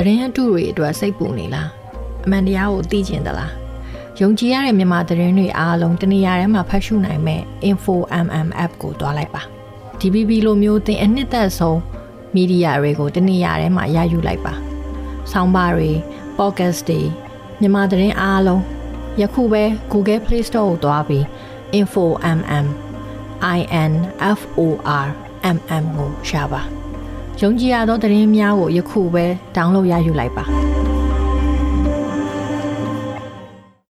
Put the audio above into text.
သတင်းအတုတွေအတွက်စိတ်ပူနေလားအမှန်တရားကိုသိကျင်သလားယုံကြည်ရတဲ့မြန်မာသတင်းတွေအားလုံးတနေရာထဲမှာဖတ်ရှုနိုင်မဲ့ Info MM app ကိုတွားလိုက်ပါ DBB လိုမျိုးတင်အနှစ်သက်ဆုံးမီဒီယာတွေကိုတနေရာထဲမှာရယူလိုက်ပါဆောင်းပါးတွေ podcast တွေမြန်မာသတင်းအားလုံးယခုပဲ Google Play Store ကိုတွားပြီး Info MM INFOR MM ကိုရှာပါ ယုံကြည်ရသောသတင်းများကိုယခုပဲ download ရယူလိုက်ပါ